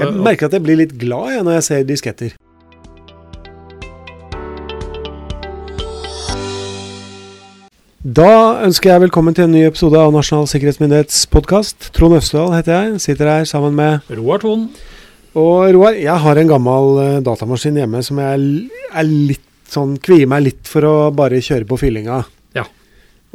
Jeg merker at jeg blir litt glad jeg, når jeg ser disketter. Da ønsker jeg velkommen til en ny episode av Nasjonal sikkerhetsmyndighets podkast. Trond Øvstedal heter jeg. Sitter her sammen med Roar Thon. Og Roar, jeg har en gammel eh, datamaskin hjemme som jeg er- er litt sånn Kvier meg litt for å bare kjøre på fyllinga.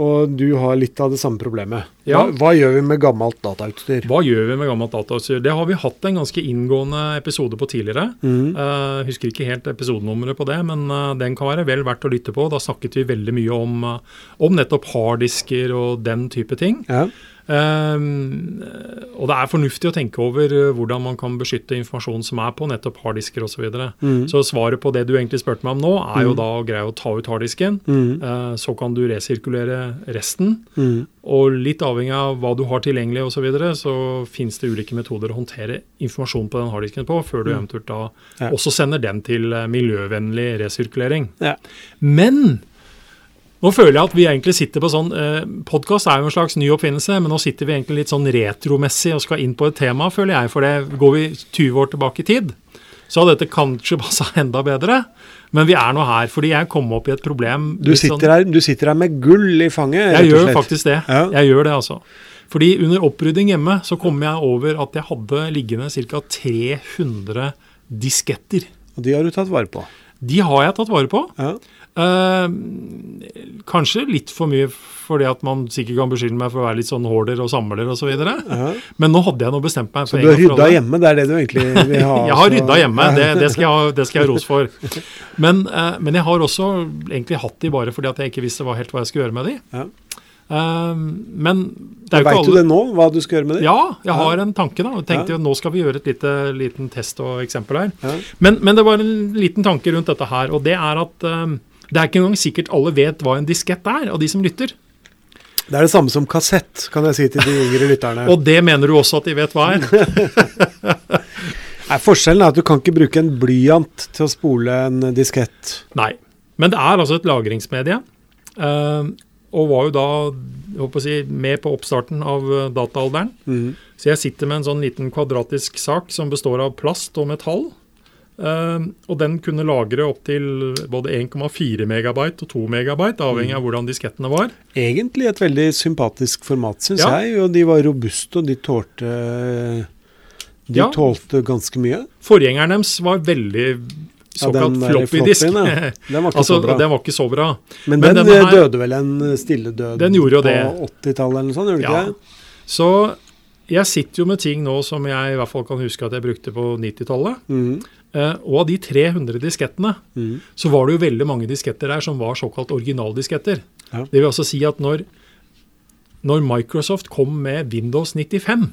Og du har litt av det samme problemet. Ja. Hva, hva gjør vi med gammelt datautstyr? Hva gjør vi med gammelt datautstyr? Det har vi hatt en ganske inngående episode på tidligere. Mm. Uh, husker ikke helt episodenummeret på det, men uh, den kan være vel verdt å lytte på. Da snakket vi veldig mye om, uh, om nettopp harddisker og den type ting. Ja. Eh, og det er fornuftig å tenke over eh, hvordan man kan beskytte informasjon som er på nettopp harddisker osv. Så, videre. Mhm. så svaret på det du egentlig spurte meg om nå, er jo Mhm. da å greie å ta ut harddisken. Mm. Eh, så kan du resirkulere resten. Mm. Og litt avhengig av hva du har tilgjengelig osv., så, videre, så finnes det ulike metoder å håndtere informasjon på den harddisken på, før du Mm. eventuelt da Ja. også sender den til eh, miljøvennlig resirkulering. Ja. Men nå føler jeg at vi egentlig sitter på sånn eh, Podkast er jo en slags ny oppfinnelse, men nå sitter vi egentlig litt sånn retromessig og skal inn på et tema, føler jeg. For det går vi 20 år tilbake i tid, så hadde dette kanskje passa enda bedre. Men vi er nå her fordi jeg kom opp i et problem. Du, sitter, sånn- her, du sitter her med gull i fanget, jeg gjør faktisk det. Ja. Jeg gjør det, altså. Fordi under opprydding hjemme så kom jeg over at jeg hadde liggende ca. 300 disketter. Og de har du tatt vare på. De har jeg tatt vare på. Ja. Eh, kanskje litt for mye fordi at man sikkert kan beskylde meg for å være litt sånn hoarder og samler osv. Ja. Men nå hadde jeg nå bestemt meg. Så du har rydda hjemme, det er det du egentlig vil ha? Jeg har rydda hjemme, det, det, skal jeg ha, det skal jeg ha ros for. Men, eh, men jeg har også egentlig hatt de bare fordi at jeg ikke visste hva, helt hva jeg skulle gjøre med de. Ja. Eh, men det Veit du det nå, hva du skal gjøre med de? Ja, jeg har en tanke. da, Jeg tenkte Ja. Nå skal vi gjøre et lite, liten test og eksempel her. Ja. Men, men det var en liten tanke rundt dette her, og det er at eh, det er ikke engang sikkert alle vet hva en diskett er, av de som lytter. Det er det samme som kassett, kan jeg si til de yngre lytterne. Og det mener du også at de vet hva er? Nei, forskjellen er at du kan ikke bruke en blyant til å spole en diskett. Nei. Men det er altså et lagringsmedie. eh, og var jo da si, med på oppstarten av eh, dataalderen. Mm. Så jeg sitter med en sånn liten kvadratisk sak som består av plast og metall. Eh, og den kunne lagre opptil både 1,4 megabyte og 2 megabyte, avhengig av hvordan diskettene var. Egentlig et veldig sympatisk format, syns Ja. jeg. Og de var robuste, og de tålte De Ja. tålte ganske mye. Forgjengeren deres var veldig såkalt ja, floppy disk. Den var altså, den var ikke så bra. Men, men den denne eh, her- døde vel en stille død på 80-tallet eller noe sånt, gjorde Ja. ikke det? Så jeg sitter jo med ting nå som jeg i hvert fall kan huske at jeg brukte på 90-tallet. Mhm. Eh, og av de 300 diskettene, mm. så var det jo veldig mange disketter der som var såkalt originaldisketter. Ja. Det vil altså si at når, når Microsoft kom med Windows 95,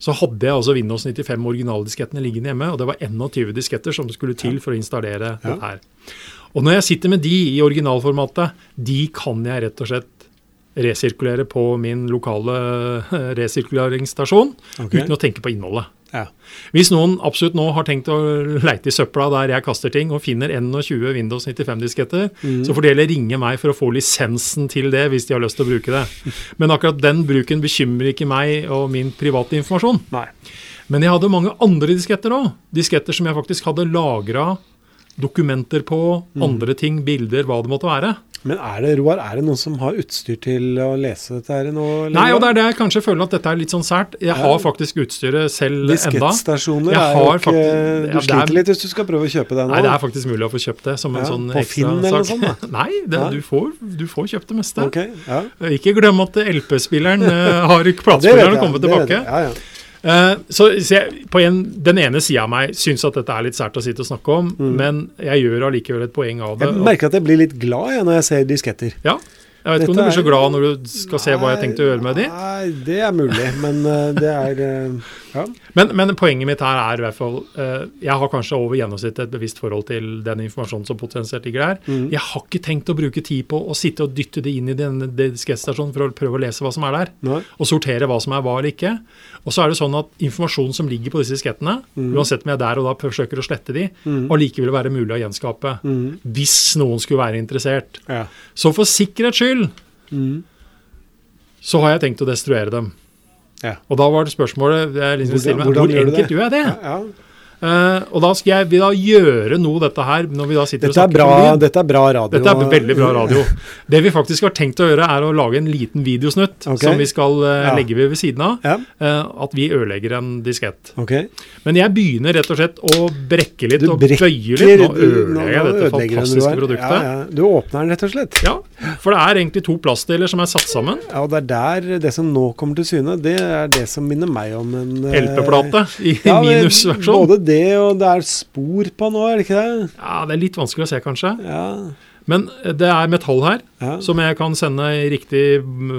så hadde jeg altså Windows 95 originaldiskettene liggende hjemme, og det var 21 disketter som skulle til for å installere Ja. dette her. Og når jeg sitter med de i originalformatet, de kan jeg rett og slett resirkulere på min lokale eh, resirkuleringsstasjon okay. uten å tenke på innholdet. Ja. Hvis noen absolutt nå har tenkt å leite i søpla der jeg kaster ting, og finner 21 Windows 95-disketter, mm. så får de heller ringe meg for å få lisensen til det hvis de har lyst til å bruke det. Men akkurat den bruken bekymrer ikke meg og min private informasjon. Nei. Men jeg hadde mange andre disketter òg. Disketter som jeg faktisk hadde lagra dokumenter på, Mhm. andre ting, bilder, hva det måtte være. Men er det, Roar, er det noen som har utstyr til å lese dette her nå? eller Nei, og det er det jeg kanskje føler at dette er litt sånn sært. Jeg har faktisk utstyret selv enda. Diskettstasjoner er jo ikke faktisk- ja, Du er- sliter litt hvis du skal prøve å kjøpe det nå. Nei, det er faktisk mulig å få kjøpt det som en Ja, sånn på ekstra Finn eller noe sånt, sånt, Nei, det, ja. Du, får, du får kjøpt det meste. Okay, ja. Ikke glem at LP-spilleren uh, har platespilleren kommet tilbake. Ja, ja. Eh, så så jeg, på en, Den ene sida av meg syns at dette er litt sært å sitte og snakke om, Mm. men jeg gjør allikevel et poeng av det. Jeg merker at jeg blir litt glad jeg, når jeg ser disketter. Ja, Jeg vet ikke om du blir så glad når du skal se hva jeg tenkte å gjøre med de. Nei, det er mulig, men eh, det er eh, Ja. Men, men poenget mitt her er i hvert fall eh, Jeg har kanskje over gjennomsnittet et bevisst forhold til den informasjonen som potensielt ligger der. Mm. Jeg har ikke tenkt å bruke tid på å sitte og dytte det inn i denne diskettstasjonen for å prøve å lese hva som er der. Nei. Og sortere hva som er hva eller ikke. Og så er det sånn at informasjonen som ligger på disse diskettene, mm. uansett om jeg er der og da forsøker å slette de, og allikevel være mulig å gjenskape. Mm. Hvis noen skulle være interessert. Ja. Så for sikkerhets skyld Mhm. så har jeg tenkt å destruere dem. Ja. Og da var det spørsmålet jeg liksom Hvordan- meg, hvordan Hvor enkelt det? gjør jeg det? Ja, ja. Eh, og da skal jeg da gjøre noe dette her når vi da sitter Dette, og bra, snakker. om lyd. dette er bra radio. Dette er veldig bra radio. Det vi faktisk har tenkt å gjøre, er å lage en liten videosnutt okay. som vi skal uh, Ja. legge ved ved siden av. Ja, Uh, at vi ødelegger en diskett. Okay. Men jeg begynner rett og slett å brekke litt Du og brekker bøye litt. Nå ødelegger jeg dette fantastiske produktet. Ja, ja. Du åpner den rett og slett. Ja, for det er egentlig to plastdeler som er satt sammen. Ja, og det er der det som nå kommer til syne, det er det som minner meg om en LP-plate i minusversjon. Både det og det er spor på nå, er det ikke det? Ja, det er litt vanskelig å se, kanskje. Ja. Men det er metall her, ja. som jeg kan sende i riktig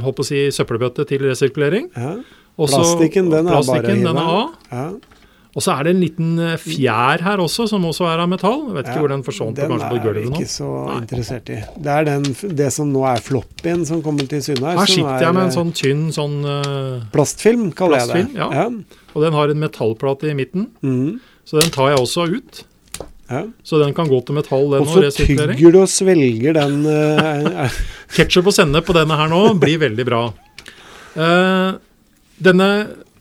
håper å si, søppelbøtte til resirkulering. ja. Også, Plastikken, den er bare den er av. Og så er det en liten eh, fjær her også, som også er av metall. Jeg vet ikke Ja, hvor den forsvant kanskje på er gulvet nå. ikke så Nei. interessert i. Det er den, det som nå er floppyen som kommer til syne her. Her sitter er, jeg med en eh, sånn tynn sånn uh, Plastfilm, kaller jeg det. ja. Og den har en metallplate i midten, Mhm. Så den tar jeg også ut. ja. Så den kan gå til metall, den resirkulering. tygger du og svelger den Uh, Ketsjup Ketchup og sennep på denne her nå blir veldig bra. Uh, denne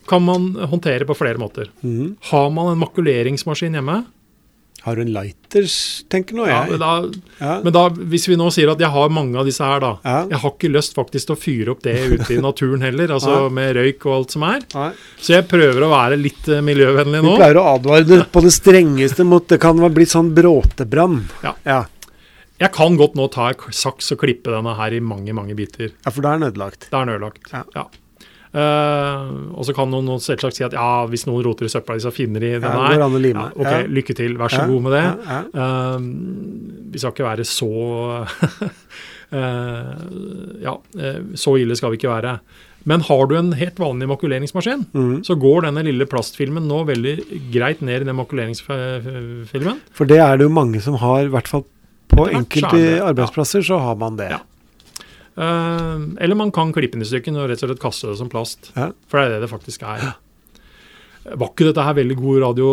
kan man håndtere på flere måter. Mm. Har man en makuleringsmaskin hjemme, Har du en lighters, tenker nå ja, jeg. da, Ja. men da, hvis vi nå sier at jeg har mange av disse her, da. Ja. Jeg har ikke lyst faktisk til å fyre opp det ute i naturen heller, altså med røyk og alt som er. Så jeg prøver å være litt miljøvennlig nå. Vi pleier å advare det på det strengeste mot det kan bli sånn bråtebrann. Ja. Ja. Jeg kan godt nå ta en saks og klippe denne her i mange, mange biter. ja, for da er den ødelagt. Da er den ødelagt. Ja. Eh, og så kan noen, noen selvsagt si at ja, hvis noen roter i søpla, så finner de denne her. Ja, ok, Ja. lykke til. Vær så Ja, god med det. Eh, vi skal ikke være så uh, Ja, så ille skal vi ikke være. Men har du en helt vanlig makuleringsmaskin, mm. så går denne lille plastfilmen nå veldig greit ned i den makuleringsfilmen. For det er det jo mange som har, i hvert fall på enkelte er arbeidsplasser, så har man det. Ja. Eh, eller man kan klippe den i stykken og rett og slett kaste det som plast. Ja. For det er det det faktisk er. Var ikke dette her veldig god radio?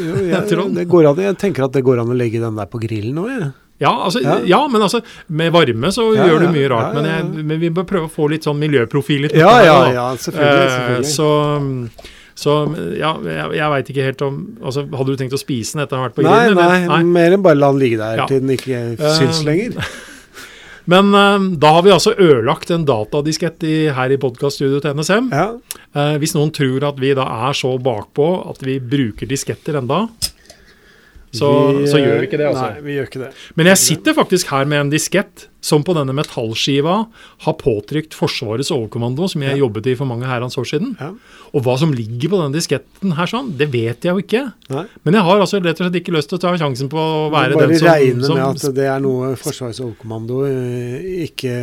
Jo, jeg, Trond? det går an, jeg tenker at det går an å legge den der på grillen òg. Ja, altså, Ja. ja. men altså, med varme så Ja, gjør du mye rart. Men, jeg, men vi bør prøve å få litt sånn miljøprofil i Ja, ja, ja, selvfølgelig. Eh, selvfølgelig. så så ja, jeg, jeg veit ikke helt om altså, Hadde du tenkt å spise den etter den har vært på Nei, grillen? nei, mer enn bare la den ligge der til den ikke Eh, syns lenger. Men eh, da har vi altså ødelagt en datadiskett i, her i podkaststudioet til NSM. Ja, Eh, hvis noen tror at vi da er så bakpå at vi bruker disketter enda, så, vi, så gjør vi ikke det, altså. Nei, vi gjør ikke det. Men jeg sitter faktisk her med en diskett som på denne metallskiva har påtrykt Forsvarets overkommando, som jeg Ja. jobbet i for mange herrens år siden. Ja. Og hva som ligger på den disketten her, sånn, det vet jeg jo ikke. Nei. Men jeg har altså rett og slett ikke lyst til å ta sjansen på å være den som, regne med at det er noe Forsvarets overkommando eh, ikke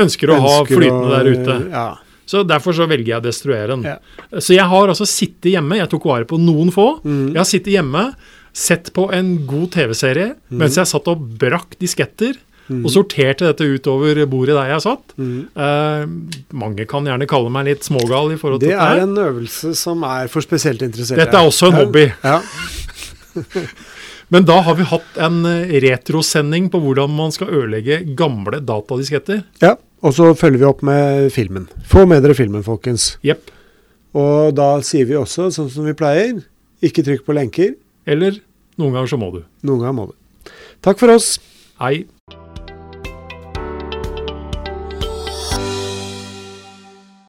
ønsker å ha ønsker flytende å- der ute. Ja. Så derfor så velger jeg å destruere den. Ja. Så jeg har altså sittet hjemme, jeg tok vare på noen få. Mm. Jeg har sittet hjemme, sett på en god TV-serie, mm. mens jeg satt og brakk disketter. Mm. Og sorterte dette utover bordet der jeg satt. Mm. Eh, mange kan gjerne kalle meg litt smågal i forhold til Det er en øvelse som er for spesielt interesserte. Dette er også en hobby. Ja. Men da har vi hatt en eh, retrosending på hvordan man skal ødelegge gamle datadisketter. ja. Og så følger vi opp med filmen. Få med dere filmen, folkens. Yep. Og da sier vi også, sånn som vi pleier, ikke trykk på lenker. Eller noen ganger så må du. Noen ganger må du. Takk for oss. Hei.